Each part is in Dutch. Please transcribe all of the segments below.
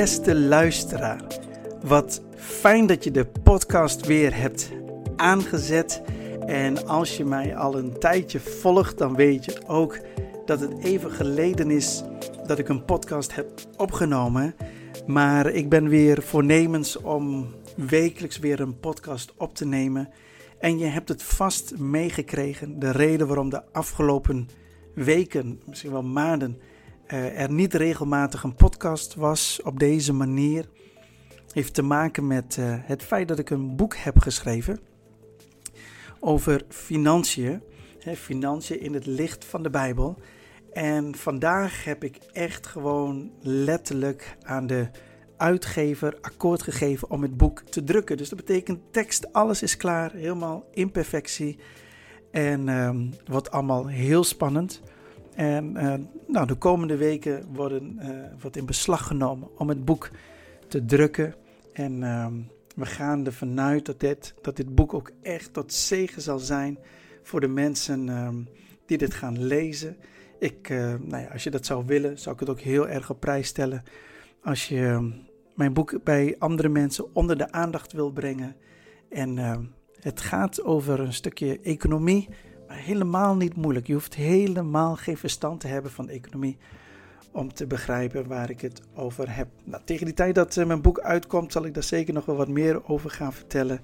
beste luisteraar. Wat fijn dat je de podcast weer hebt aangezet. En als je mij al een tijdje volgt, dan weet je ook dat het even geleden is dat ik een podcast heb opgenomen. Maar ik ben weer voornemens om wekelijks weer een podcast op te nemen. En je hebt het vast meegekregen, de reden waarom de afgelopen weken, misschien wel maanden, er niet regelmatig een podcast was op deze manier, heeft te maken met uh, het feit dat ik een boek heb geschreven over financiën. Financiën in het licht van de Bijbel. En vandaag heb ik echt gewoon letterlijk aan de uitgever akkoord gegeven om het boek te drukken. Dus dat betekent tekst, alles is klaar, helemaal in perfectie. En um, wordt allemaal heel spannend. En uh, nou, de komende weken worden, uh, wordt in beslag genomen om het boek te drukken. En uh, we gaan ervan uit dat dit, dat dit boek ook echt tot zegen zal zijn voor de mensen ehm, die dit gaan lezen. Ik, uh, nou ja, als je dat zou willen, zou ik het ook heel erg op prijs stellen. Als je ehm, mijn boek bij andere mensen onder de aandacht wil brengen. En het gaat over een stukje economie helemaal niet moeilijk. Je hoeft helemaal geen verstand te hebben van economie om te begrijpen waar ik het over heb. Nou, tegen die tijd dat uh, mijn boek uitkomt, zal ik daar zeker nog wel wat meer over gaan vertellen.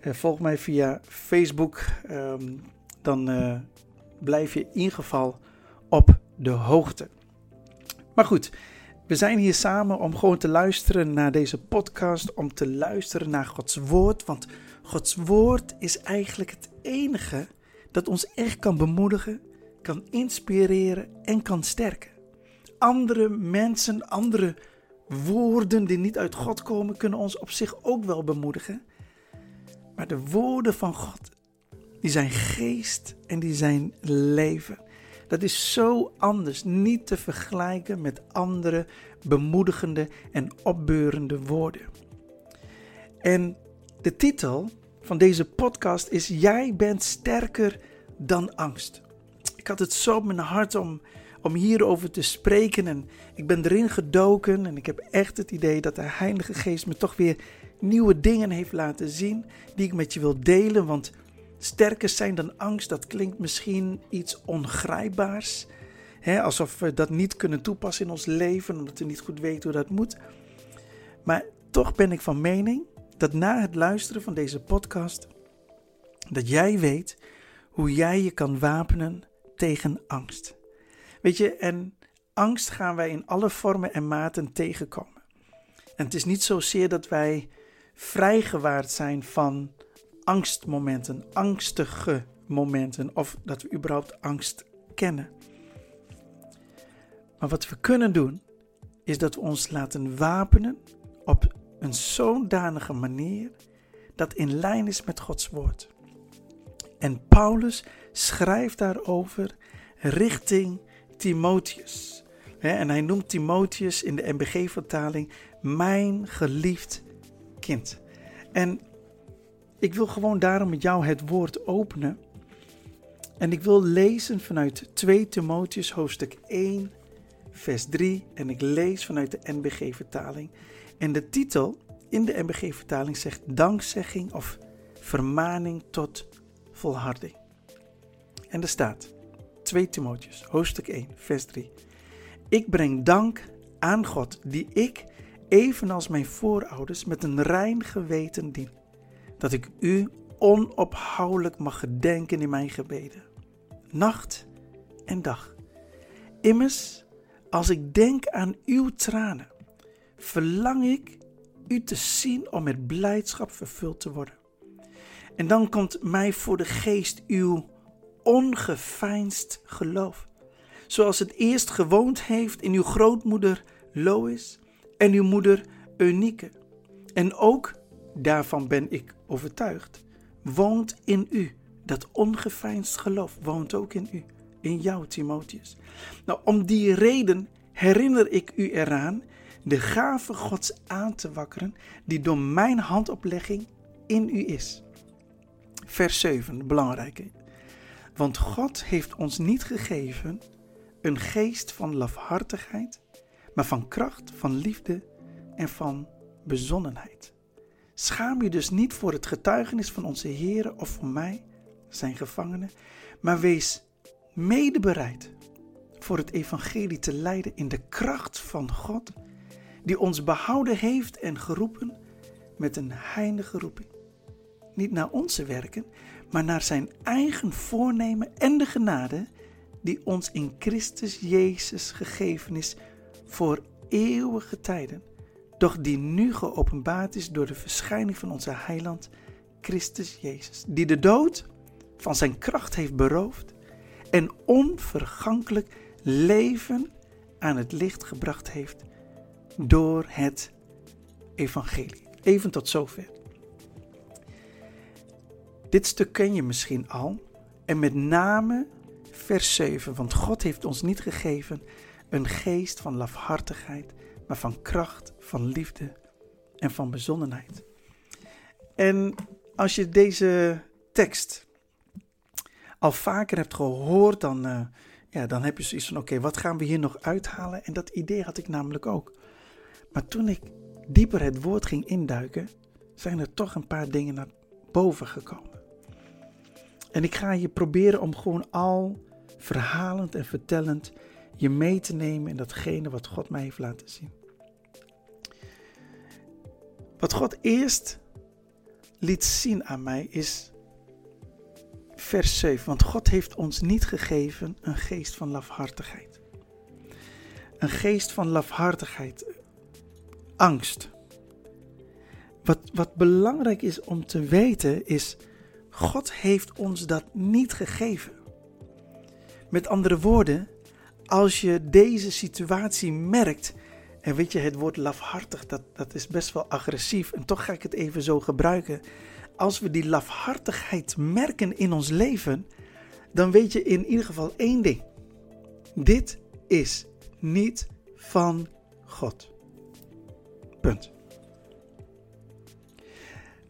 Uh, volg mij via Facebook, um, dan uh, blijf je in ieder geval op de hoogte. Maar goed, we zijn hier samen om gewoon te luisteren naar deze podcast, om te luisteren naar Gods woord, want Gods woord is eigenlijk het enige dat ons echt kan bemoedigen, kan inspireren en kan sterken. Andere mensen, andere woorden die niet uit God komen, kunnen ons op zich ook wel bemoedigen. Maar de woorden van God, die zijn geest en die zijn leven. Dat is zo anders, niet te vergelijken met andere bemoedigende en opbeurende woorden. En de titel van deze podcast is Jij bent sterker dan angst. Ik had het zo op mijn hart om, om hierover te spreken en ik ben erin gedoken en ik heb echt het idee dat de Heilige Geest me toch weer nieuwe dingen heeft laten zien die ik met je wil delen, want sterker zijn dan angst, dat klinkt misschien iets ongrijpbaars. Alsof we dat niet kunnen toepassen in ons leven, omdat we niet goed weten hoe dat moet. Maar toch ben ik van mening dat na het luisteren van deze podcast, dat jij weet hoe jij je kan wapenen tegen angst. Weet je, en angst gaan wij in alle vormen en maten tegenkomen. En het is niet zozeer dat wij vrijgewaard zijn van angstmomenten, angstige momenten, of dat we überhaupt angst kennen. Maar wat we kunnen doen, is dat we ons laten wapenen op een zodanige manier dat in lijn is met Gods woord. En Paulus schrijft daarover richting Timotheus. En hij noemt Timotheus in de MBG-vertaling mijn geliefd kind. En ik wil gewoon daarom met jou het woord openen. En ik wil lezen vanuit 2 Timotheus hoofdstuk 1, vers 3. En ik lees vanuit de NBG-vertaling. En de titel in de MBG-vertaling zegt dankzegging of vermaning tot volharding. En er staat 2 Timotheus, hoofdstuk 1, vers 3. Ik breng dank aan God, die ik, evenals mijn voorouders, met een rein geweten dien. Dat ik u onophoudelijk mag gedenken in mijn gebeden, nacht en dag. Immers, als ik denk aan uw tranen, verlang ik u te zien om met blijdschap vervuld te worden. En dan komt mij voor de geest uw ongeveinsd geloof. Zoals het eerst gewoond heeft in uw grootmoeder Lois en uw moeder Eunike. En ook, daarvan ben ik overtuigd, woont in u. Dat ongeveinsd geloof woont ook in u, in jou, Timotheus. Nou, om die reden herinner ik u eraan de gave Gods aan te wakkeren, die door mijn handoplegging in u is. Vers 7, belangrijke. Want God heeft ons niet gegeven een geest van lafhartigheid, maar van kracht, van liefde en van bezonnenheid. Schaam je dus niet voor het getuigenis van onze Heer of voor mij, zijn gevangenen, maar wees mede bereid voor het evangelie te leiden in de kracht van God, die ons behouden heeft en geroepen met een heilige roeping. Niet naar onze werken, maar naar zijn eigen voornemen en de genade die ons in Christus Jezus gegeven is voor eeuwige tijden, doch die nu geopenbaard is door de verschijning van onze heiland Christus Jezus, die de dood van zijn kracht heeft beroofd en onvergankelijk leven aan het licht gebracht heeft door het evangelie. Even tot zover. Dit stuk ken je misschien al en met name vers 7, want God heeft ons niet gegeven een geest van lafhartigheid, maar van kracht, van liefde en van bezonnenheid. En als je deze tekst al vaker hebt gehoord, dan, uh, ja, dan heb je zoiets van: oké, wat gaan we hier nog uithalen? En dat idee had ik namelijk ook. Maar toen ik dieper het woord ging induiken, zijn er toch een paar dingen naar boven gekomen. En ik ga je proberen om gewoon al verhalend en vertellend je mee te nemen in datgene wat God mij heeft laten zien. Wat God eerst liet zien aan mij is vers 7. Want God heeft ons niet gegeven een geest van lafhartigheid. Een geest van lafhartigheid, angst. Wat, wat belangrijk is om te weten is, God heeft ons dat niet gegeven. Met andere woorden, als je deze situatie merkt, en weet je, het woord lafhartig, dat, dat is best wel agressief, en toch ga ik het even zo gebruiken. Als we die lafhartigheid merken in ons leven, dan weet je in ieder geval één ding. Dit is niet van God. Punt.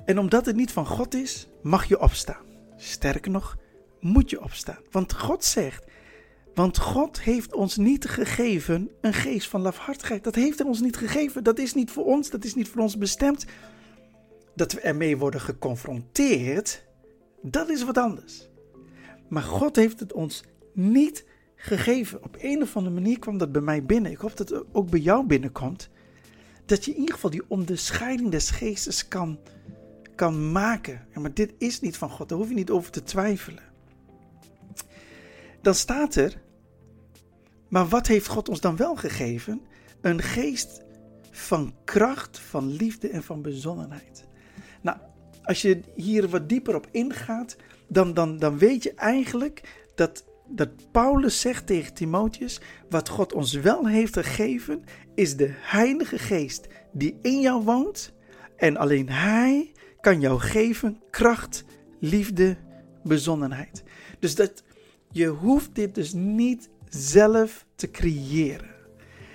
En omdat het niet van God is, mag je opstaan. Sterker nog, moet je opstaan. Want God zegt, want God heeft ons niet gegeven een geest van lafhartigheid. Dat heeft hij ons niet gegeven. Dat is niet voor ons. Dat is niet voor ons bestemd. Dat we ermee worden geconfronteerd, dat is wat anders. Maar God heeft het ons niet gegeven. Op een of andere manier kwam dat bij mij binnen. Ik hoop dat het ook bij jou binnenkomt. Dat je in ieder geval die onderscheiding des geestes kan, kan maken. Ja, maar dit is niet van God. Daar hoef je niet over te twijfelen. Dan staat er maar wat heeft God ons dan wel gegeven? Een geest van kracht, van liefde en van bezonnenheid. Nou, als je hier wat dieper op ingaat, dan, dan, dan weet je eigenlijk dat, dat Paulus zegt tegen Timotheus: wat God ons wel heeft gegeven, is de Heilige Geest die in jou woont. En alleen Hij kan jou geven kracht, liefde, bezonnenheid. Dus dat, je hoeft dit dus niet zelf te creëren.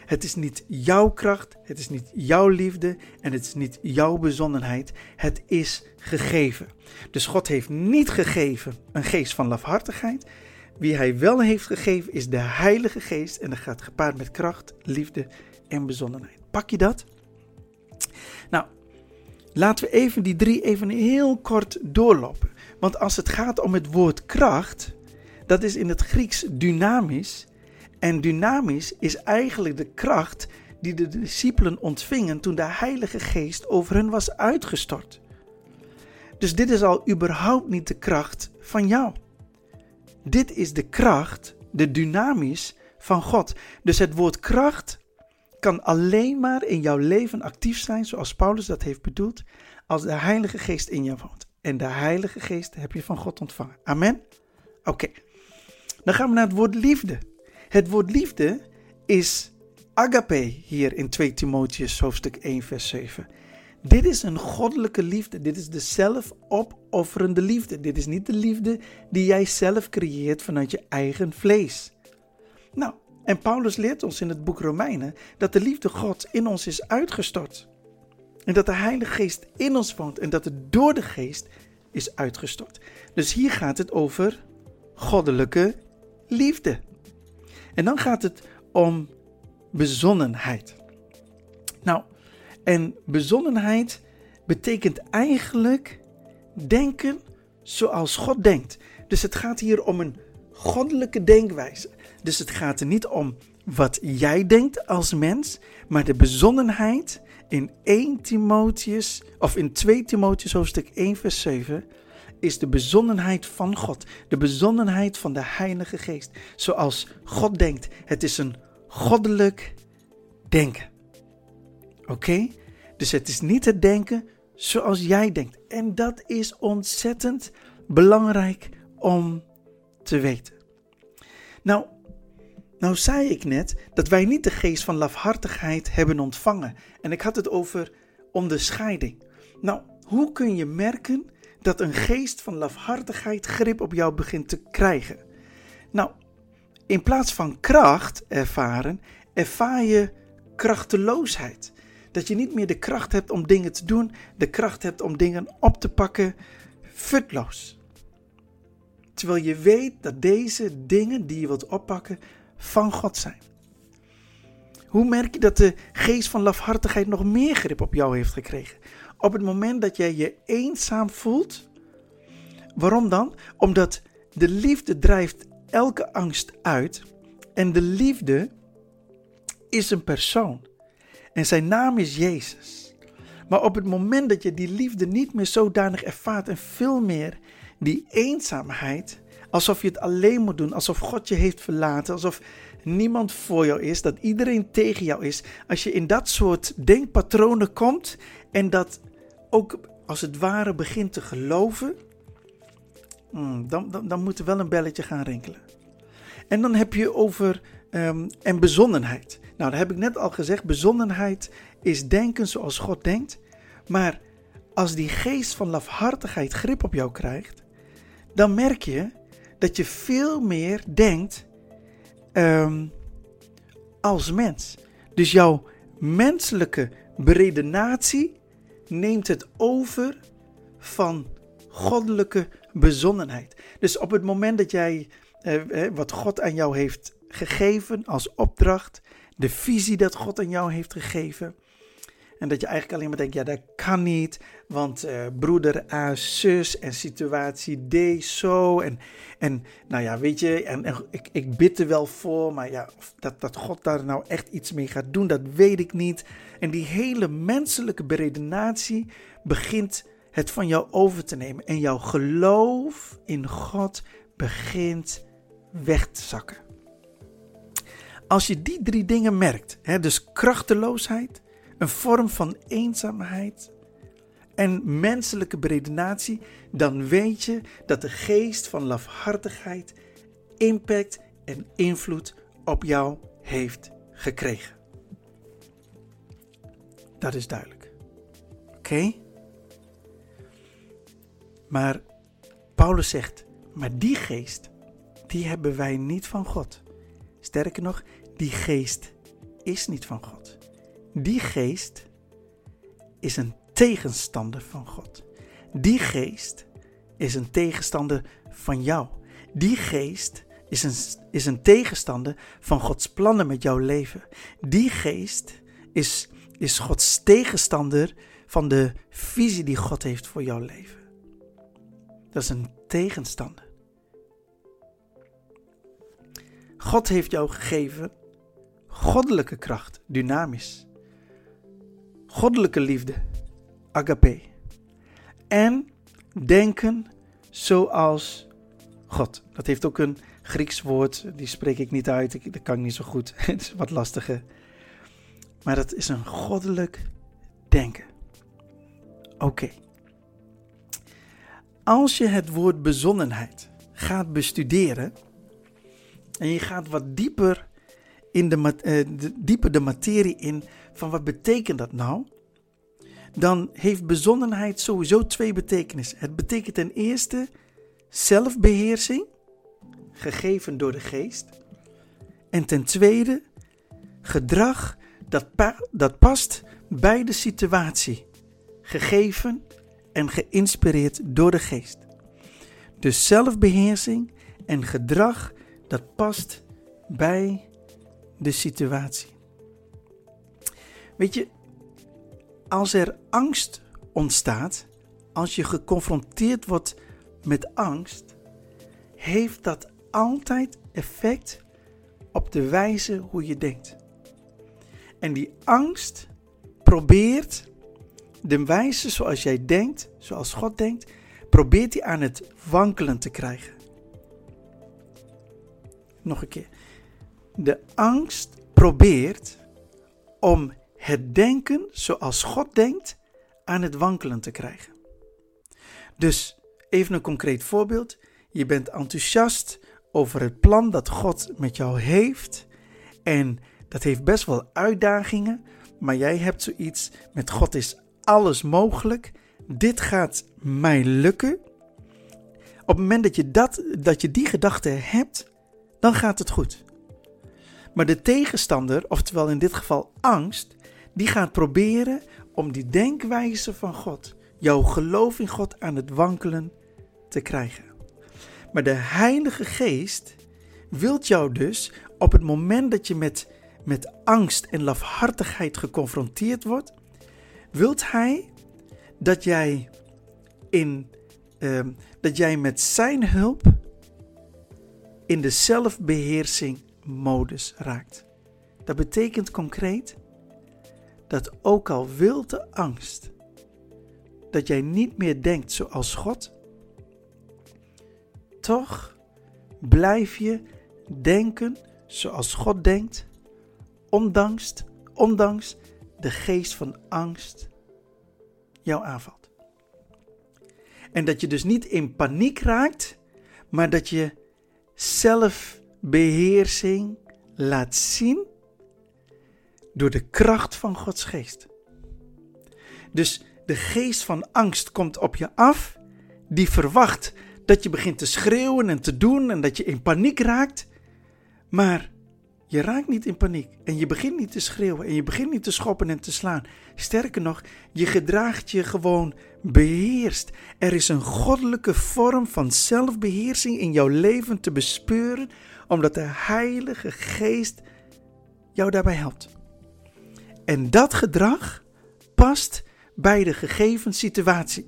Het is niet jouw kracht, het is niet jouw liefde en het is niet jouw bezonnenheid. Het is gegeven. Dus God heeft niet gegeven een geest van lafhartigheid. Wie hij wel heeft gegeven is de Heilige Geest en dat gaat gepaard met kracht, liefde en bezonnenheid. Pak je dat? Nou, laten we even die drie even heel kort doorlopen. Want als het gaat om het woord kracht, dat is in het Grieks dynamisch. En dynamisch is eigenlijk de kracht die de discipelen ontvingen toen de Heilige Geest over hen was uitgestort. Dus dit is al überhaupt niet de kracht van jou. Dit is de kracht, de dynamisch van God. Dus het woord kracht kan alleen maar in jouw leven actief zijn, zoals Paulus dat heeft bedoeld, als de Heilige Geest in jou woont. En de Heilige Geest heb je van God ontvangen. Amen? Oké. Dan gaan we naar het woord liefde. Het woord liefde is agape hier in 2 Timotheus hoofdstuk 1 vers 7. Dit is een goddelijke liefde. Dit is de zelfopofferende liefde. Dit is niet de liefde die jij zelf creëert vanuit je eigen vlees. Nou, en Paulus leert ons in het boek Romeinen dat de liefde God in ons is uitgestort. En dat de Heilige Geest in ons woont en dat het door de Geest is uitgestort. Dus hier gaat het over goddelijke liefde. En dan gaat het om bezonnenheid. Nou, En bezonnenheid betekent eigenlijk denken zoals God denkt. Dus het gaat hier om een goddelijke denkwijze. Dus het gaat er niet om wat jij denkt als mens, maar de bezonnenheid in 1 Timotheus of in 2 Timotheus hoofdstuk 1 vers 7 is de bezonnenheid van God, de bezonnenheid van de Heilige Geest, zoals God denkt. Het is een goddelijk denken. Oké? Dus het is niet het denken zoals jij denkt. En dat is ontzettend belangrijk om te weten. Nou, nou zei ik net dat wij niet de geest van lafhartigheid hebben ontvangen. En ik had het over onderscheiding. Nou, hoe kun je merken dat een geest van lafhartigheid grip op jou begint te krijgen? Nou, in plaats van kracht ervaren, ervaar je krachteloosheid. Dat je niet meer de kracht hebt om dingen te doen, de kracht hebt om dingen op te pakken, futloos. Terwijl je weet dat deze dingen die je wilt oppakken van God zijn. Hoe merk je dat de geest van lafhartigheid nog meer grip op jou heeft gekregen? Op het moment dat jij je eenzaam voelt. Waarom dan? Omdat de liefde drijft elke angst uit. En de liefde is een persoon. En zijn naam is Jezus. Maar op het moment dat je die liefde niet meer zodanig ervaart en veel meer die eenzaamheid, alsof je het alleen moet doen, alsof God je heeft verlaten, alsof niemand voor jou is, dat iedereen tegen jou is. Als je in dat soort denkpatronen komt en dat ook als het ware begint te geloven, hmm, dan, dan, dan moet er wel een belletje gaan rinkelen. En dan heb je over um, en bezonnenheid. Nou, dat heb ik net al gezegd. Bezonnenheid is denken zoals God denkt. Maar als die geest van lafhartigheid grip op jou krijgt, dan merk je dat je veel meer denkt ehm, als mens. Dus jouw menselijke beredenatie neemt het over van goddelijke bezonnenheid. Dus op het moment dat jij eh, eh wat God aan jou heeft gegeven als opdracht, de visie dat God aan jou heeft gegeven. En dat je eigenlijk alleen maar denkt, ja dat kan niet, want uh, broeder A, zus en situatie D, zo. En, en nou ja, weet je, en, en, ik, ik bid er wel voor, maar ja, dat, dat God daar nou echt iets mee gaat doen, dat weet ik niet. En die hele menselijke beredenatie begint het van jou over te nemen. En jouw geloof in God begint weg te zakken. Als je die drie dingen merkt, hè, dus krachteloosheid, een vorm van eenzaamheid en menselijke beredenatie, dan weet je dat de geest van lafhartigheid impact en invloed op jou heeft gekregen. Dat is duidelijk. Oké? Maar Paulus zegt, maar die geest, die hebben wij niet van God. Sterker nog, die geest is niet van God. Die geest is een tegenstander van God. Die geest is een tegenstander van jou. Die geest is een, is een tegenstander van Gods plannen met jouw leven. Die geest is, is Gods tegenstander van de visie die God heeft voor jouw leven. Dat is een tegenstander. God heeft jou gegeven goddelijke kracht, dynamisch. Goddelijke liefde, agape. En denken zoals God. Dat heeft ook een Grieks woord, die spreek ik niet uit, ik, dat kan ik niet zo goed. Het is wat lastiger. Maar dat is een goddelijk denken. Oké. Als je het woord bezonnenheid gaat bestuderen en je gaat wat dieper in de, uh, de, dieper de materie in van wat betekent dat nou, dan heeft bezonnenheid sowieso twee betekenissen. Het betekent ten eerste zelfbeheersing, gegeven door de geest. En ten tweede gedrag dat, dat past bij de situatie, gegeven en geïnspireerd door de geest. Dus zelfbeheersing en gedrag dat past bij de situatie. Weet je, als er angst ontstaat, als je geconfronteerd wordt met angst, heeft dat altijd effect op de wijze hoe je denkt. En die angst probeert de wijze zoals jij denkt, zoals God denkt, probeert hij aan het wankelen te krijgen. Nog een keer. De angst probeert om het denken zoals God denkt aan het wankelen te krijgen. Dus even een concreet voorbeeld. Je bent enthousiast over het plan dat God met jou heeft. En dat heeft best wel uitdagingen. Maar jij hebt zoiets met God is alles mogelijk. Dit gaat mij lukken. Op het moment dat je, dat, dat je die gedachte hebt, dan gaat het goed. Maar de tegenstander, oftewel in dit geval angst, die gaat proberen om die denkwijze van God, jouw geloof in God aan het wankelen te krijgen. Maar de Heilige Geest wilt jou dus op het moment dat je met, met angst en lafhartigheid geconfronteerd wordt, wilt Hij dat jij, in, ehm, dat jij met Zijn hulp in de zelfbeheersing modus raakt. Dat betekent concreet dat ook al wil de angst dat jij niet meer denkt zoals God, toch blijf je denken zoals God denkt, ondanks, ondanks de geest van angst jou aanvalt. En dat je dus niet in paniek raakt, maar dat je zelfbeheersing laat zien door de kracht van Gods geest. Dus de geest van angst komt op je af, die verwacht dat je begint te schreeuwen en te doen en dat je in paniek raakt. Maar je raakt niet in paniek en je begint niet te schreeuwen en je begint niet te schoppen en te slaan. Sterker nog, je gedraagt je gewoon beheerst. Er is een goddelijke vorm van zelfbeheersing in jouw leven te bespeuren, omdat de Heilige Geest jou daarbij helpt. En dat gedrag past bij de gegeven situatie.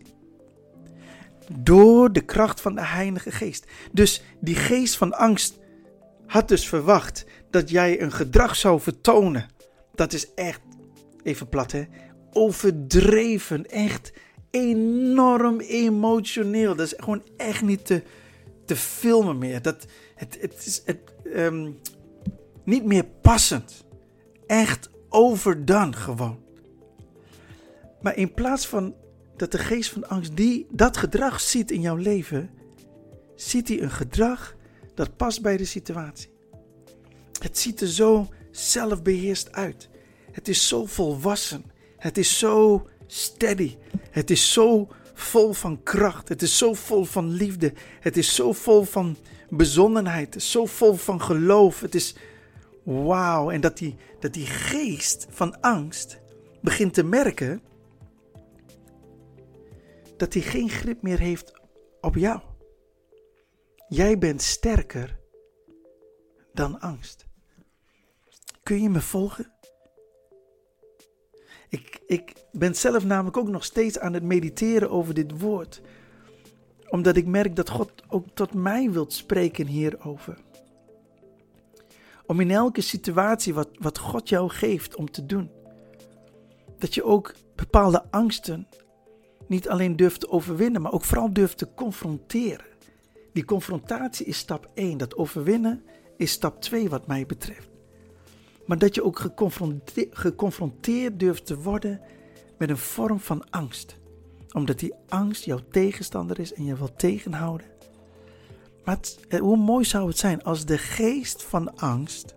Door de kracht van de Heilige Geest. Dus die geest van angst had dus verwacht dat jij een gedrag zou vertonen. Dat is echt, even plat hè, overdreven. Echt enorm emotioneel. Dat is gewoon echt niet te, te filmen meer. Dat, het, het is het, um, niet meer passend. Echt overdone gewoon. Maar in plaats van dat de geest van angst die, dat gedrag ziet in jouw leven, ziet hij een gedrag dat past bij de situatie. Het ziet er zo zelfbeheerst uit. Het is zo volwassen. Het is zo steady. Het is zo vol van kracht. Het is zo vol van liefde. Het is zo vol van bezonnenheid. Zo vol van geloof. Het is wauw. En dat die, dat die geest van angst begint te merken dat hij geen grip meer heeft op jou. Jij bent sterker dan angst. Kun je me volgen? Ik, ik ben zelf namelijk ook nog steeds aan het mediteren over dit woord. Omdat ik merk dat God ook tot mij wilt spreken hierover. Om in elke situatie wat, wat God jou geeft om te doen. Dat je ook bepaalde angsten niet alleen durft te overwinnen, maar ook vooral durft te confronteren. Die confrontatie is stap 1. Dat overwinnen is stap 2 wat mij betreft. Maar dat je ook geconfronteerd, geconfronteerd durft te worden met een vorm van angst. Omdat die angst jouw tegenstander is en je wil tegenhouden. Maar eh, hoe mooi zou het zijn als de geest van angst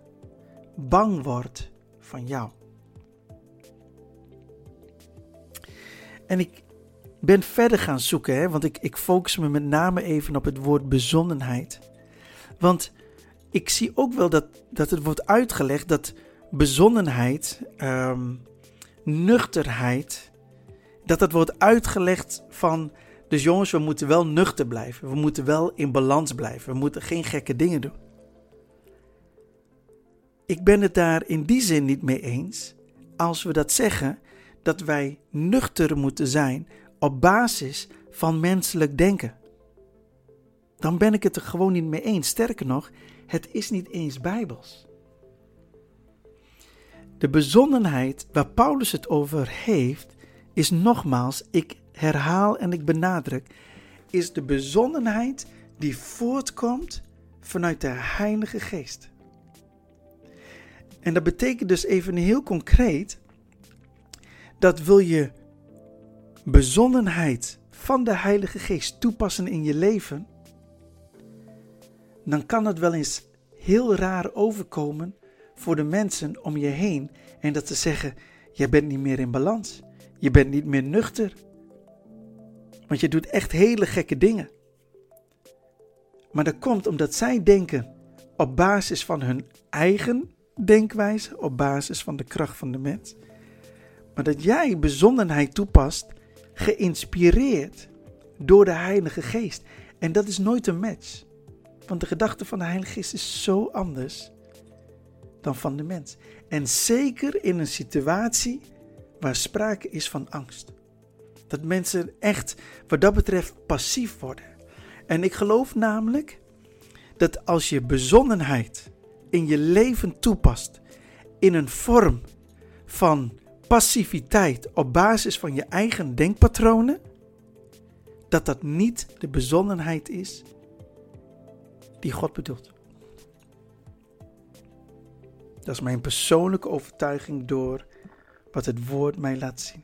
bang wordt van jou. En ik ben verder gaan zoeken, hè, want ik, ik focus me met name even op het woord bezonnenheid. Want ik zie ook wel dat, dat het wordt uitgelegd dat bezonnenheid, um, nuchterheid, dat dat wordt uitgelegd van, dus jongens, we moeten wel nuchter blijven. We moeten wel in balans blijven. We moeten geen gekke dingen doen. Ik ben het daar in die zin niet mee eens als we dat zeggen dat wij nuchter moeten zijn op basis van menselijk denken. Dan ben ik het er gewoon niet mee eens. Sterker nog, het is niet eens bijbels. De bezonnenheid waar Paulus het over heeft, is nogmaals, ik herhaal en ik benadruk, is de bezonnenheid die voortkomt vanuit de Heilige Geest. En dat betekent dus even heel concreet dat wil je bezonnenheid van de Heilige Geest toepassen in je leven, dan kan het wel eens heel raar overkomen voor de mensen om je heen en dat ze zeggen: jij bent niet meer in balans, je bent niet meer nuchter, want je doet echt hele gekke dingen. Maar dat komt omdat zij denken op basis van hun eigen denkwijze, op basis van de kracht van de mens. Maar dat jij bezonnenheid toepast, geïnspireerd door de Heilige Geest. En dat is nooit een match. Want de gedachte van de Heilige Geest is zo anders dan van de mens. En zeker in een situatie waar sprake is van angst. Dat mensen echt wat dat betreft passief worden. En ik geloof namelijk dat als je bezonnenheid in je leven toepast in een vorm van passiviteit op basis van je eigen denkpatronen, dat dat niet de bezonnenheid is die God bedoelt. Dat is mijn persoonlijke overtuiging door wat het woord mij laat zien.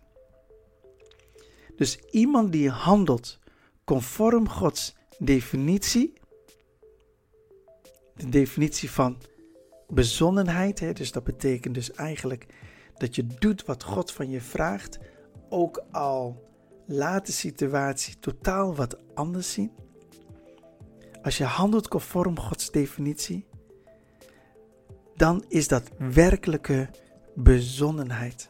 Dus iemand die handelt conform Gods definitie, de definitie van bezonnenheid, hè, dus dat betekent dus eigenlijk dat je doet wat God van je vraagt, ook al laat de situatie totaal wat anders zien. Als je handelt conform Gods definitie, dan is dat werkelijke bezonnenheid.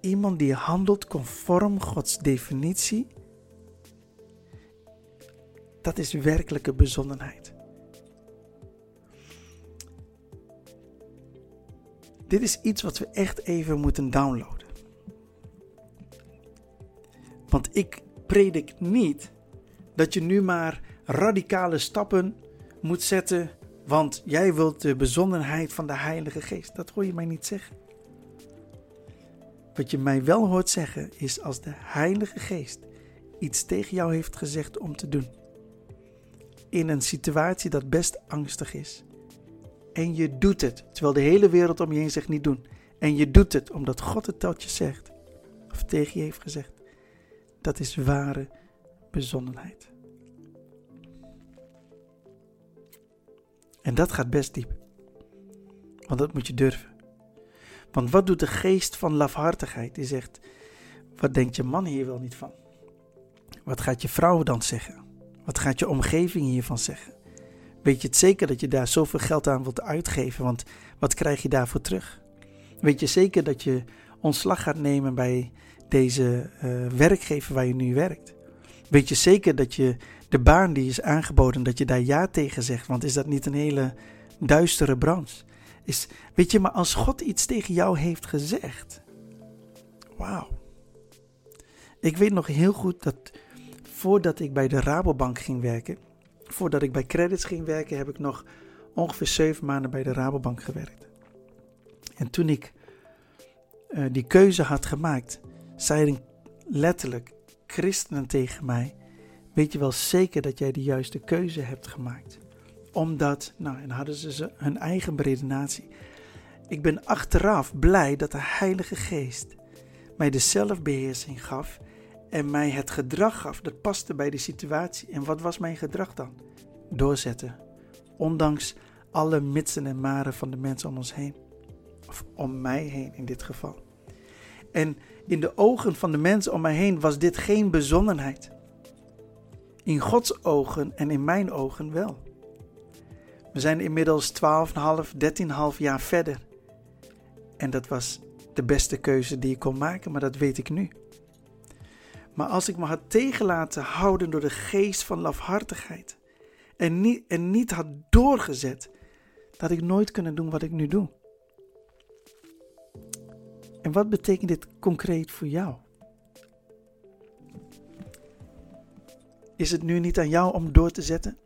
Iemand die handelt conform Gods definitie, dat is werkelijke bezonnenheid. Dit is iets wat we echt even moeten downloaden. Want ik predik niet dat je nu maar radicale stappen moet zetten, want jij wilt de bezonnenheid van de Heilige Geest. Dat hoor je mij niet zeggen. Wat je mij wel hoort zeggen is als de Heilige Geest iets tegen jou heeft gezegd om te doen. In een situatie dat best angstig is. En je doet het, terwijl de hele wereld om je heen zegt niet doen. En je doet het omdat God het tot je zegt. Of tegen je heeft gezegd. Dat is ware bezonnenheid. En dat gaat best diep. Want dat moet je durven. Want wat doet de geest van lafhartigheid? Die zegt: Wat denkt je man hier wel niet van? Wat gaat je vrouw dan zeggen? Wat gaat je omgeving hiervan zeggen? Weet je het zeker dat je daar zoveel geld aan wilt uitgeven? Want wat krijg je daarvoor terug? Weet je zeker dat je ontslag gaat nemen bij deze uh, werkgever waar je nu werkt? Weet je zeker dat je de baan die is aangeboden, dat je daar ja tegen zegt? Want is dat niet een hele duistere branche? Is, weet je, maar als God iets tegen jou heeft gezegd, wauw. Ik weet nog heel goed dat voordat ik bij de Rabobank ging werken, voordat ik bij Credits ging werken, heb ik nog ongeveer zeven maanden bij de Rabobank gewerkt. En toen ik uh, die keuze had gemaakt, zeiden letterlijk christenen tegen mij: Weet je wel zeker dat jij de juiste keuze hebt gemaakt? Omdat, nou, en hadden ze hun eigen beredenatie. Ik ben achteraf blij dat de Heilige Geest mij de zelfbeheersing gaf en mij het gedrag gaf dat paste bij de situatie. En wat was mijn gedrag dan? Doorzetten. Ondanks alle mitsen en maren van de mensen om ons heen. Of om mij heen in dit geval. En in de ogen van de mensen om mij heen was dit geen bezonnenheid. In Gods ogen en in mijn ogen wel. We zijn inmiddels 12,5, 13,5 jaar verder. En dat was de beste keuze die ik kon maken, maar dat weet ik nu. Maar als ik me had tegen laten houden door de geest van lafhartigheid en niet, en niet had doorgezet, dat ik nooit kunnen doen wat ik nu doe. En wat betekent dit concreet voor jou? Is het nu niet aan jou om door te zetten?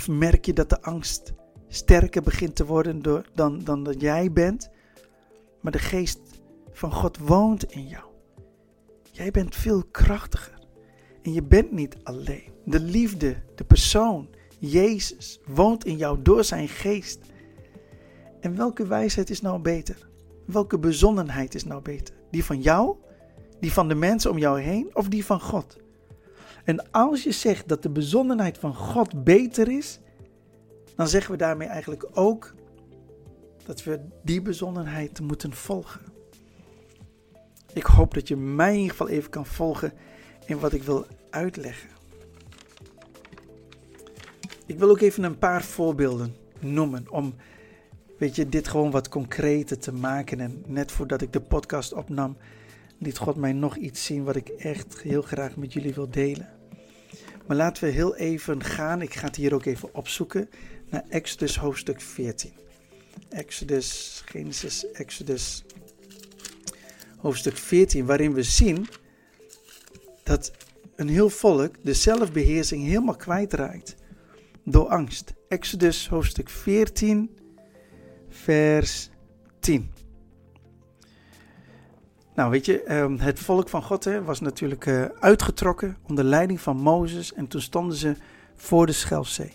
Of merk je dat de angst sterker begint te worden door, dan, dan dat jij bent? Maar de geest van God woont in jou. Jij bent veel krachtiger. En je bent niet alleen. De liefde, de persoon, Jezus, woont in jou door zijn geest. En welke wijsheid is nou beter? Welke bezonnenheid is nou beter? Die van jou, die van de mensen om jou heen of die van God? En als je zegt dat de bezonnenheid van God beter is, dan zeggen we daarmee eigenlijk ook dat we die bezonnenheid moeten volgen. Ik hoop dat je mij in ieder geval even kan volgen in wat ik wil uitleggen. Ik wil ook even een paar voorbeelden noemen om weet je, dit gewoon wat concreter te maken. En net voordat ik de podcast opnam, liet God mij nog iets zien wat ik echt heel graag met jullie wil delen. Maar laten we heel even gaan, ik ga het hier ook even opzoeken, naar Exodus hoofdstuk 14. Exodus, Genesis, Exodus hoofdstuk 14, waarin we zien dat een heel volk de zelfbeheersing helemaal kwijtraakt door angst. Exodus hoofdstuk 14, vers 10. Nou, weet je, ehm, het volk van God was natuurlijk uh, uitgetrokken onder leiding van Mozes en toen stonden ze voor de Schelfzee.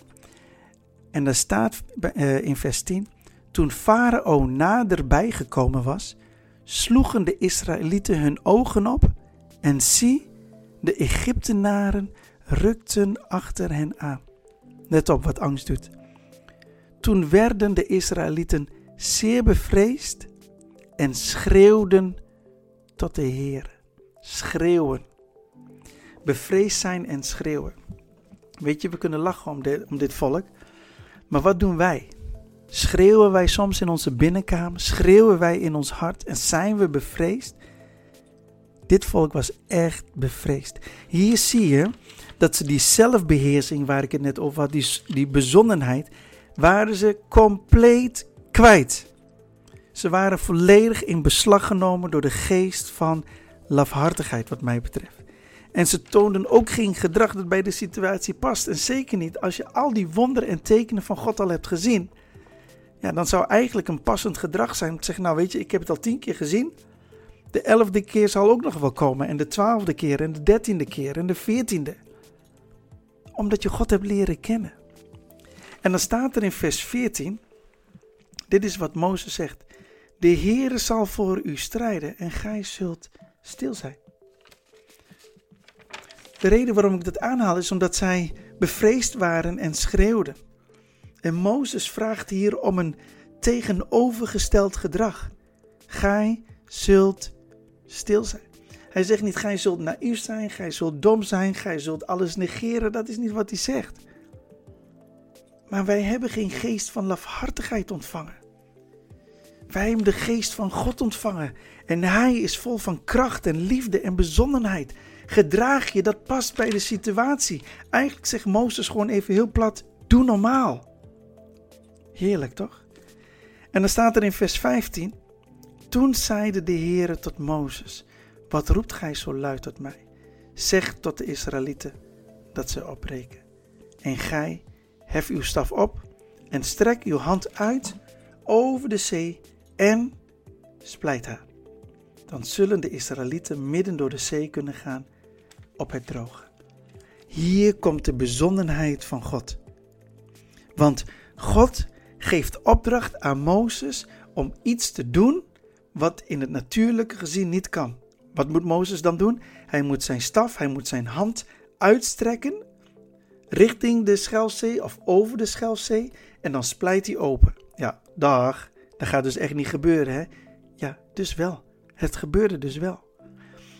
En daar staat uh, in vers 10, toen Farao naderbij gekomen was, sloegen de Israëlieten hun ogen op en zie, de Egyptenaren rukten achter hen aan. Let op wat angst doet. Toen werden de Israëlieten zeer bevreesd en schreeuwden tot de Heer. Schreeuwen. Bevreesd zijn en schreeuwen. Weet je, we kunnen lachen om dit, om dit volk. Maar wat doen wij? Schreeuwen wij soms in onze binnenkamer? Schreeuwen wij in ons hart en zijn we bevreesd? Dit volk was echt bevreesd. Hier zie je dat ze die zelfbeheersing waar ik het net over had, die, die bezonnenheid, waren ze compleet kwijt. Ze waren volledig in beslag genomen door de geest van lafhartigheid, wat mij betreft. En ze toonden ook geen gedrag dat bij de situatie past. En zeker niet als je al die wonderen en tekenen van God al hebt gezien. Ja, dan zou eigenlijk een passend gedrag zijn om te zeggen: Nou, weet je, ik heb het al tien keer gezien. De elfde keer zal ook nog wel komen. En de twaalfde keer, en de dertiende keer, en de veertiende. Omdat je God hebt leren kennen. En dan staat er in vers 14: Dit is wat Mozes zegt. De Heere zal voor u strijden en gij zult stil zijn. De reden waarom ik dat aanhaal is omdat zij bevreesd waren en schreeuwden. En Mozes vraagt hier om een tegenovergesteld gedrag. Gij zult stil zijn. Hij zegt niet, gij zult naïef zijn, gij zult dom zijn, gij zult alles negeren. Dat is niet wat hij zegt. Maar wij hebben geen geest van lafhartigheid ontvangen. Wij hebben de geest van God ontvangen. En hij is vol van kracht en liefde en bezonnenheid. Gedraag je, dat past bij de situatie. Eigenlijk zegt Mozes gewoon even heel plat: doe normaal. Heerlijk toch? En dan staat er in vers 15: Toen zeide de Heere tot Mozes: Wat roept gij zo luid tot mij? Zeg tot de Israëlieten dat ze opbreken. En gij, hef uw staf op en strek uw hand uit over de zee en splijt haar. Dan zullen de Israëlieten midden door de zee kunnen gaan op het droge. Hier komt de bezonnenheid van God. Want God geeft opdracht aan Mozes om iets te doen wat in het natuurlijke gezien niet kan. Wat moet Mozes dan doen? Hij moet zijn staf, hij moet zijn hand uitstrekken richting de Schelfzee of over de Schelfzee en dan splijt hij open. Ja, dag. Dat gaat dus echt niet gebeuren, hè? Ja, dus wel. Het gebeurde dus wel.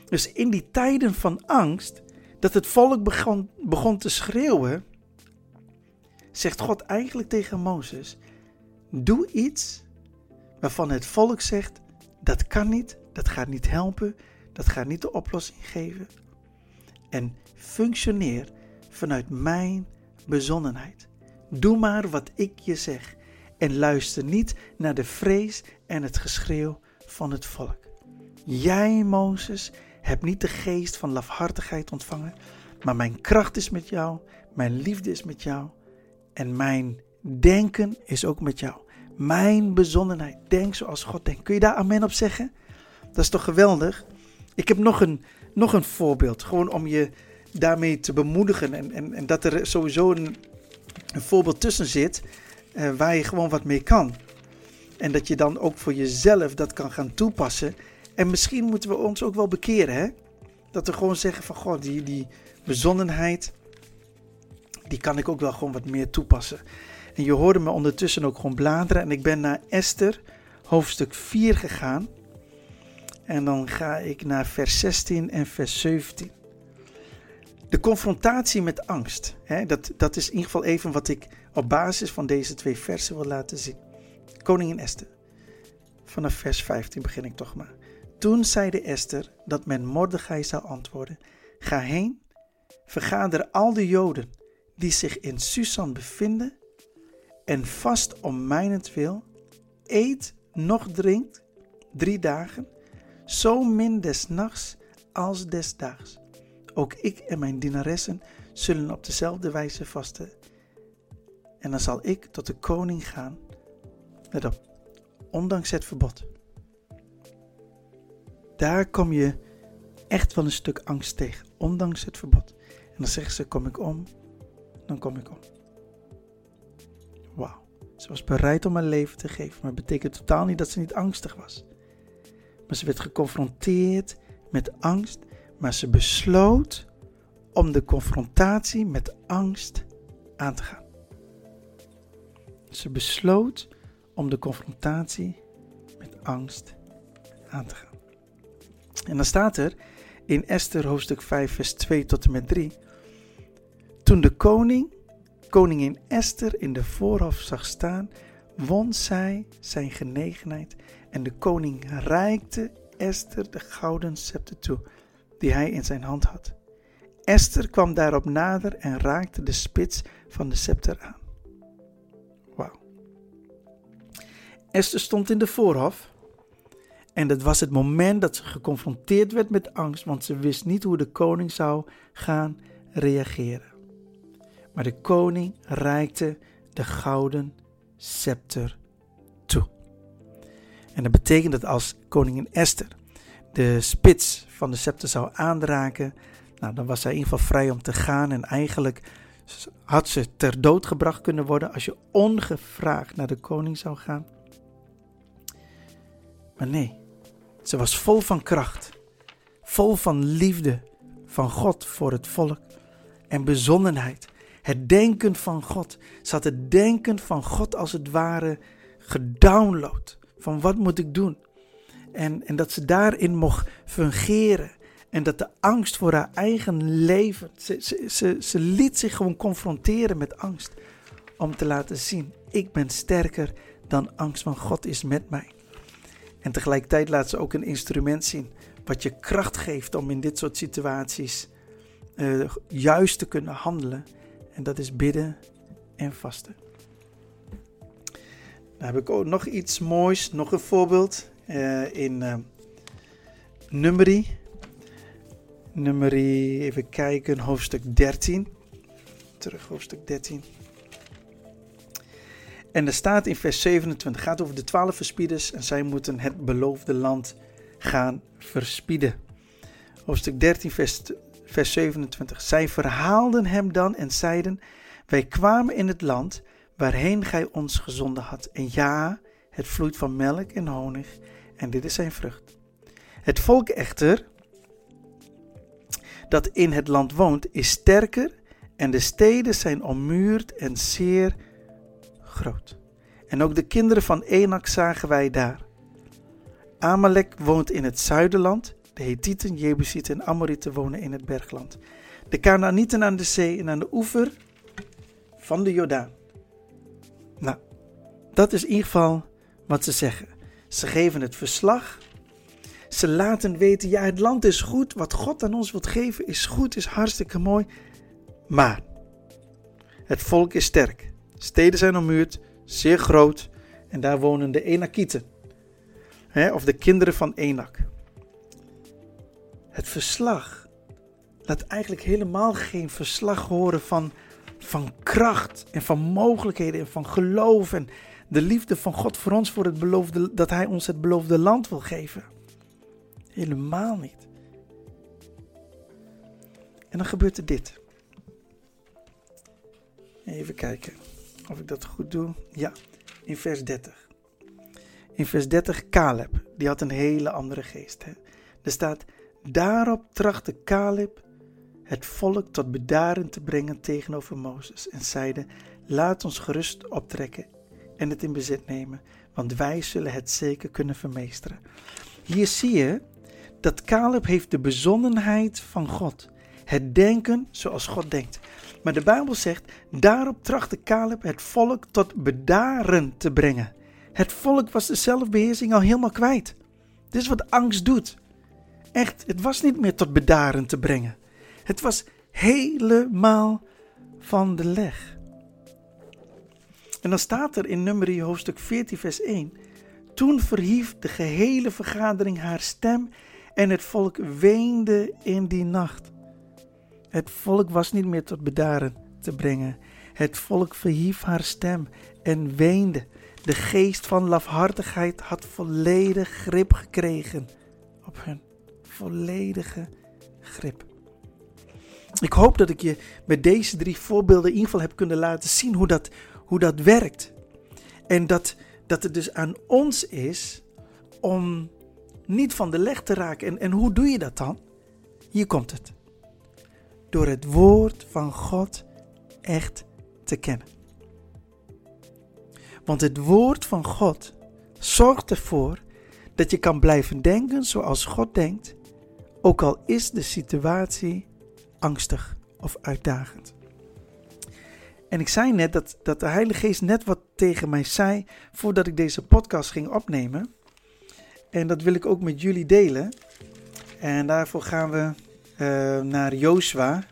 Dus in die tijden van angst, dat het volk begon, begon te schreeuwen, zegt God eigenlijk tegen Mozes: Doe iets waarvan het volk zegt: dat kan niet, dat gaat niet helpen, dat gaat niet de oplossing geven. En functioneer vanuit mijn bezonnenheid. Doe maar wat ik je zeg en luister niet naar de vrees en het geschreeuw van het volk. Jij, Mozes, hebt niet de geest van lafhartigheid ontvangen, maar mijn kracht is met jou, mijn liefde is met jou en mijn denken is ook met jou. Mijn bezonnenheid, denk zoals God denkt. Kun je daar amen op zeggen? Dat is toch geweldig? Ik heb nog een, nog een voorbeeld, gewoon om je daarmee te bemoedigen en, en, en dat er sowieso een, een voorbeeld tussen zit uh, waar je gewoon wat mee kan. En dat je dan ook voor jezelf dat kan gaan toepassen. En misschien moeten we ons ook wel bekeren, hè? Dat we gewoon zeggen van, god, die, die bezonnenheid, die kan ik ook wel gewoon wat meer toepassen. En je hoorde me ondertussen ook gewoon bladeren en ik ben naar Esther, hoofdstuk 4 gegaan. En dan ga ik naar vers 16 en vers 17. De confrontatie met angst, hè, dat, dat is in ieder geval even wat ik op basis van deze twee versen wil laten zien. Koningin Esther. Vanaf vers 15 begin ik toch maar. Toen zeide Esther dat men Mordechai zou antwoorden: Ga heen, vergader al de Joden die zich in Susan bevinden en vast om mijnentwil, eet nog drinkt drie dagen, zo min des nachts als des daags. Ook ik en mijn dienaressen zullen op dezelfde wijze vasten. En dan zal ik tot de koning gaan, let op, ondanks het verbod. Daar kom je echt wel een stuk angst tegen, ondanks het verbod. En dan zeggen ze: Kom ik om, dan kom ik om. Wauw. Ze was bereid om haar leven te geven, maar het betekent totaal niet dat ze niet angstig was. Maar ze werd geconfronteerd met angst, maar ze besloot om de confrontatie met angst aan te gaan. Ze besloot om de confrontatie met angst aan te gaan. En dan staat er in Esther hoofdstuk 5, vers 2 tot en met 3. Toen de koning koningin Esther in de voorhof zag staan, won zij zijn genegenheid en de koning reikte Esther de gouden scepter toe die hij in zijn hand had. Esther kwam daarop nader en raakte de spits van de scepter aan. Esther stond in de voorhof en dat was het moment dat ze geconfronteerd werd met angst, want ze wist niet hoe de koning zou gaan reageren. Maar de koning reikte de gouden scepter toe. En dat betekent dat als koningin Esther de spits van de scepter zou aanraken, nou, dan was zij in ieder geval vrij om te gaan. En eigenlijk had ze ter dood gebracht kunnen worden als je ongevraagd naar de koning zou gaan. Maar nee, ze was vol van kracht, vol van liefde van God voor het volk en bezonnenheid. Het denken van God. Ze had het denken van God als het ware gedownload. Van wat moet ik doen? En, en dat ze daarin mocht fungeren. En dat de angst voor haar eigen leven. Ze, ze, ze, ze liet zich gewoon confronteren met angst. Om te laten zien: ik ben sterker dan angst, want God is met mij. En tegelijkertijd laat ze ook een instrument zien. Wat je kracht geeft om in dit soort situaties uh, juist te kunnen handelen. En dat is bidden en vasten. Dan heb ik ook nog iets moois, nog een voorbeeld uh, in uh, Nummerie. Nummerie, even kijken, hoofdstuk 13. Terug, hoofdstuk 13. En er staat in vers 27, gaat over de twaalf verspieders en zij moeten het beloofde land gaan verspieden. Hoofdstuk 13, vers vers 27. Zij verhaalden hem dan en zeiden: Wij kwamen in het land waarheen gij ons gezonden had. En ja, het vloeit van melk en honig, en dit is zijn vrucht. Het volk echter, dat in het land woont, is sterker, en de steden zijn ommuurd en zeer groot. En ook de kinderen van Enak zagen wij daar. Amalek woont in het zuiderland, de Hethieten, Jebusieten en Amorieten wonen in het bergland. De Canaanieten aan de zee en aan de oever van de Jordaan. Nou, dat is in ieder geval wat ze zeggen. Ze geven het verslag. Ze laten weten, ja, het land is goed. Wat God aan ons wilt geven is goed, is hartstikke mooi. Maar het volk is sterk. Steden zijn ommuurd, zeer groot. En daar wonen de Enakieten. of de kinderen van Enak. het verslag laat eigenlijk helemaal geen verslag horen van, van kracht en van mogelijkheden en van geloof en de liefde van God voor ons, voor het beloofde, dat Hij ons het beloofde land wil geven. Helemaal niet. En dan gebeurt er dit. Even kijken of ik dat goed doe. Ja, in vers 30. In vers 30, Caleb, die had een hele andere geest. Hè? Er staat, daarop trachtte Caleb het volk tot bedaren te brengen tegenover Mozes en zeide, laat ons gerust optrekken en het in bezit nemen, want wij zullen het zeker kunnen vermeesteren. Hier zie je dat Caleb heeft de bezonnenheid van God. Het denken zoals God denkt. Maar de Bijbel zegt, daarop trachtte Caleb het volk tot bedaren te brengen. Het volk was de zelfbeheersing al helemaal kwijt. Dit is wat angst doet. Echt, het was niet meer tot bedaren te brengen. Het was helemaal van de leg. En dan staat er in nummer hoofdstuk 14 vers 1. Toen verhief de gehele vergadering haar stem en het volk weende in die nacht. Het volk was niet meer tot bedaren te brengen. Het volk verhief haar stem en weende. De geest van lafhartigheid had volledig grip gekregen op hen. Volledige grip. Ik hoop dat ik je met deze drie voorbeelden in ieder geval heb kunnen laten zien hoe dat, hoe dat werkt. En dat, dat het dus aan ons is om niet van de leg te raken. En, en hoe doe je dat dan? Hier komt het. Door het woord van God echt te kennen. Want het woord van God zorgt ervoor dat je kan blijven denken zoals God denkt, ook al is de situatie angstig of uitdagend. En ik zei net dat, dat de Heilige Geest net wat tegen mij zei voordat ik deze podcast ging opnemen. En dat wil ik ook met jullie delen. En daarvoor gaan we uh, naar Jozua.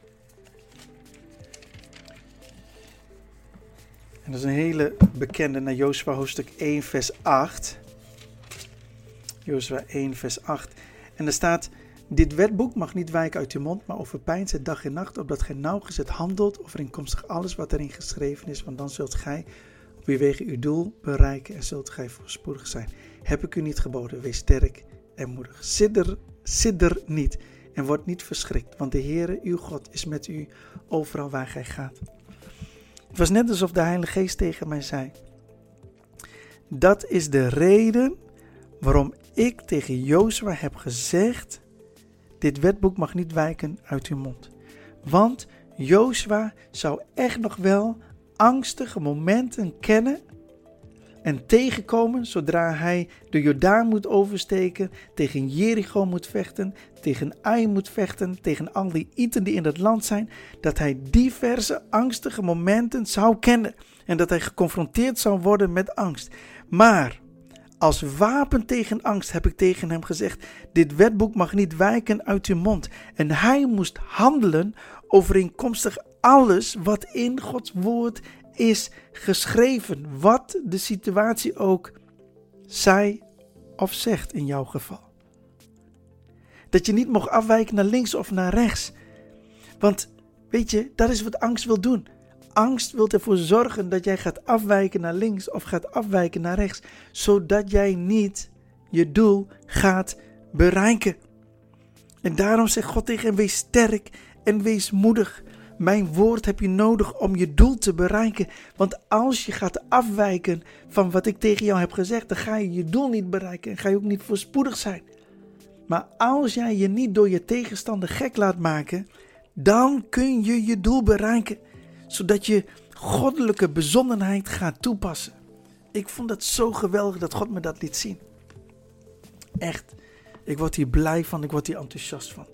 En dat is een hele bekende naar Jozua hoofdstuk 1 vers 8. Jozua 1 vers 8. En er staat... Dit wetboek mag niet wijken uit je mond, maar overpijnt het dag en nacht, opdat gij nauwgezet handelt overeenkomstig alles wat erin geschreven is, want dan zult gij op uw wegen uw doel bereiken en zult gij voorspoedig zijn. Heb ik u niet geboden, wees sterk en moedig. Sidder, sidder niet en word niet verschrikt, want de Heere, uw God, is met u overal waar gij gaat. Het was net alsof de Heilige Geest tegen mij zei: Dat is de reden waarom ik tegen Jozua heb gezegd dit wetboek mag niet wijken uit uw mond. Want Jozua zou echt nog wel angstige momenten kennen en tegenkomen zodra hij de Jordaan moet oversteken, tegen Jericho moet vechten, tegen Ai moet vechten, tegen al die Iten die in het land zijn, dat hij diverse angstige momenten zou kennen en dat hij geconfronteerd zou worden met angst. Maar als wapen tegen angst heb ik tegen hem gezegd: Dit wetboek mag niet wijken uit uw mond. En hij moest handelen overeenkomstig alles wat in Gods woord is geschreven. Wat de situatie ook zij of zegt in jouw geval. Dat je niet mocht afwijken naar links of naar rechts. Want weet je, dat is wat angst wil doen. Angst wil ervoor zorgen dat jij gaat afwijken naar links of gaat afwijken naar rechts, zodat jij niet je doel gaat bereiken. En daarom zegt God tegen hem: wees sterk en wees moedig. Mijn woord heb je nodig om je doel te bereiken. Want als je gaat afwijken van wat ik tegen jou heb gezegd, dan ga je je doel niet bereiken en ga je ook niet voorspoedig zijn. Maar als jij je niet door je tegenstander gek laat maken, dan kun je je doel bereiken zodat je goddelijke bezonnenheid gaat toepassen. Ik vond het zo geweldig dat God me dat liet zien. Echt, ik word hier blij van, ik word hier enthousiast van.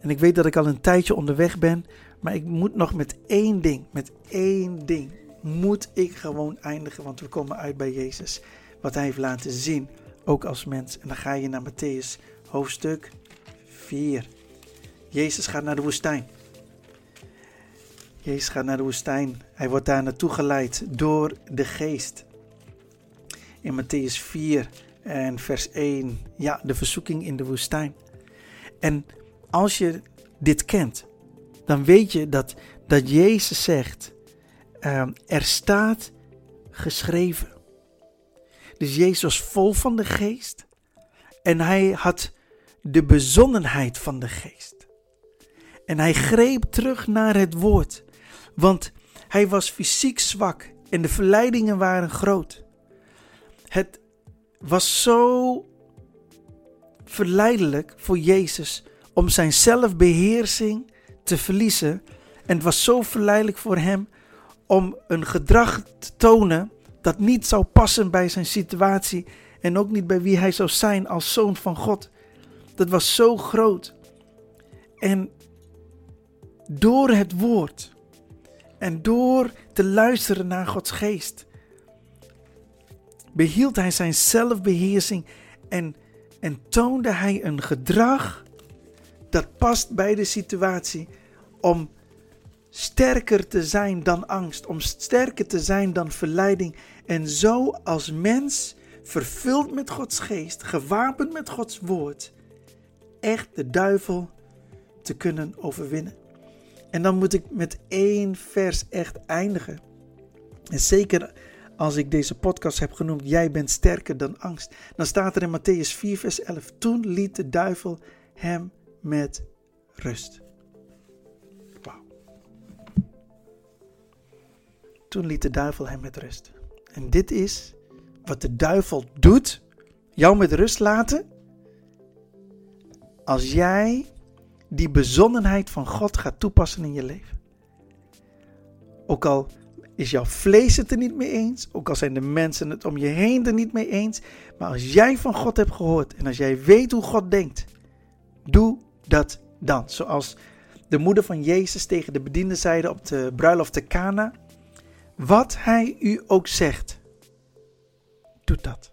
En ik weet dat ik al een tijdje onderweg ben, maar ik moet nog met één ding, met één ding, moet ik gewoon eindigen, want we komen uit bij Jezus. Wat hij heeft laten zien, ook als mens. En dan ga je naar Matthäus hoofdstuk 4. Jezus gaat naar de woestijn. Jezus gaat naar de woestijn. Hij wordt daar naartoe geleid door de geest. In Matthäus 4 en vers 1, ja, de verzoeking in de woestijn. En als je dit kent, dan weet je dat, dat Jezus zegt, uh, er staat geschreven. Dus Jezus was vol van de geest en hij had de bezonnenheid van de geest. En hij greep terug naar het woord, want hij was fysiek zwak en de verleidingen waren groot. Het was zo verleidelijk voor Jezus om zijn zelfbeheersing te verliezen. En het was zo verleidelijk voor hem om een gedrag te tonen dat niet zou passen bij zijn situatie en ook niet bij wie hij zou zijn als zoon van God. Dat was zo groot. En door het woord en door te luisteren naar Gods geest, behield hij zijn zelfbeheersing en, en toonde hij een gedrag dat past bij de situatie om sterker te zijn dan angst, om sterker te zijn dan verleiding en zo als mens vervuld met Gods geest, gewapend met Gods woord, echt de duivel te kunnen overwinnen. En dan moet ik met één vers echt eindigen. En zeker als ik deze podcast heb genoemd, jij bent sterker dan angst. Dan staat er in Matthäus 4, vers 11. Toen liet de duivel hem met rust. Toen liet de duivel hem met rust. En dit is wat de duivel doet, jou met rust laten, als jij die bezonnenheid van God gaat toepassen in je leven. Ook al is jouw vlees het er niet mee eens, ook al zijn de mensen het om je heen er niet mee eens, maar als jij van God hebt gehoord en als jij weet hoe God denkt, doe dat dan. Zoals de moeder van Jezus tegen de bedienden zeiden op de bruiloft te Cana, wat hij u ook zegt, doe dat.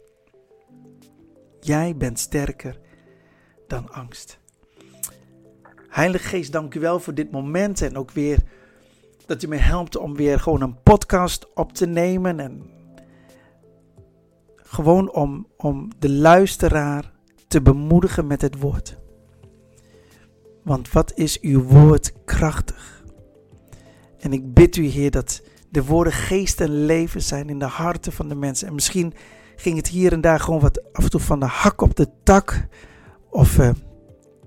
Jij bent sterker dan angst. Heilige Geest, dank u wel voor dit moment en ook weer dat u me helpt om weer gewoon een podcast op te nemen en gewoon om, om de luisteraar te bemoedigen met het woord. Want wat is uw woord krachtig? En ik bid u, Heer, dat de woorden geest en leven zijn in de harten van de mensen. En misschien ging het hier en daar gewoon wat af en toe van de hak op de tak. Of uh,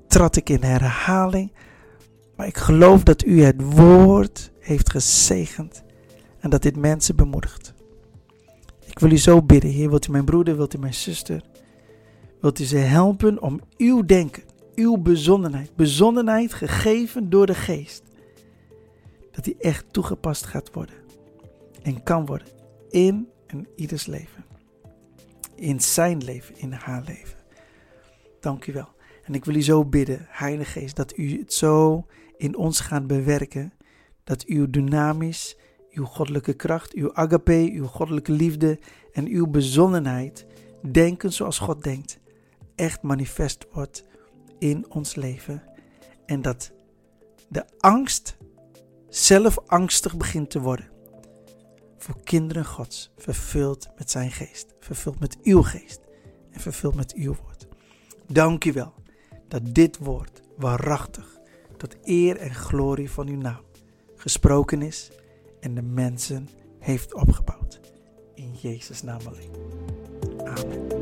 trad ik in herhaling. Maar ik geloof dat u het woord heeft gezegend. En dat dit mensen bemoedigt. Ik wil u zo bidden, Heer. Wilt u mijn broeder, wilt u mijn zuster? Wilt u ze helpen om uw denken, uw bezonnenheid, bezonnenheid gegeven door de geest, dat die echt toegepast gaat worden en kan worden in en ieders leven. In zijn leven, in haar leven. Dank u wel. En ik wil u zo bidden, Heilige Geest, dat u het zo in ons gaat bewerken. Dat uw dynamisch, uw goddelijke kracht, uw agape, uw goddelijke liefde en uw bezonnenheid, denken zoals God denkt, echt manifest wordt in ons leven. En dat de angst zelf angstig begint te worden. Voor kinderen Gods, vervuld met zijn geest, vervuld met uw geest en vervuld met uw woord. Dank u wel dat dit woord waarachtig tot eer en glorie van uw naam gesproken is en de mensen heeft opgebouwd. In Jezus' naam alleen. Amen.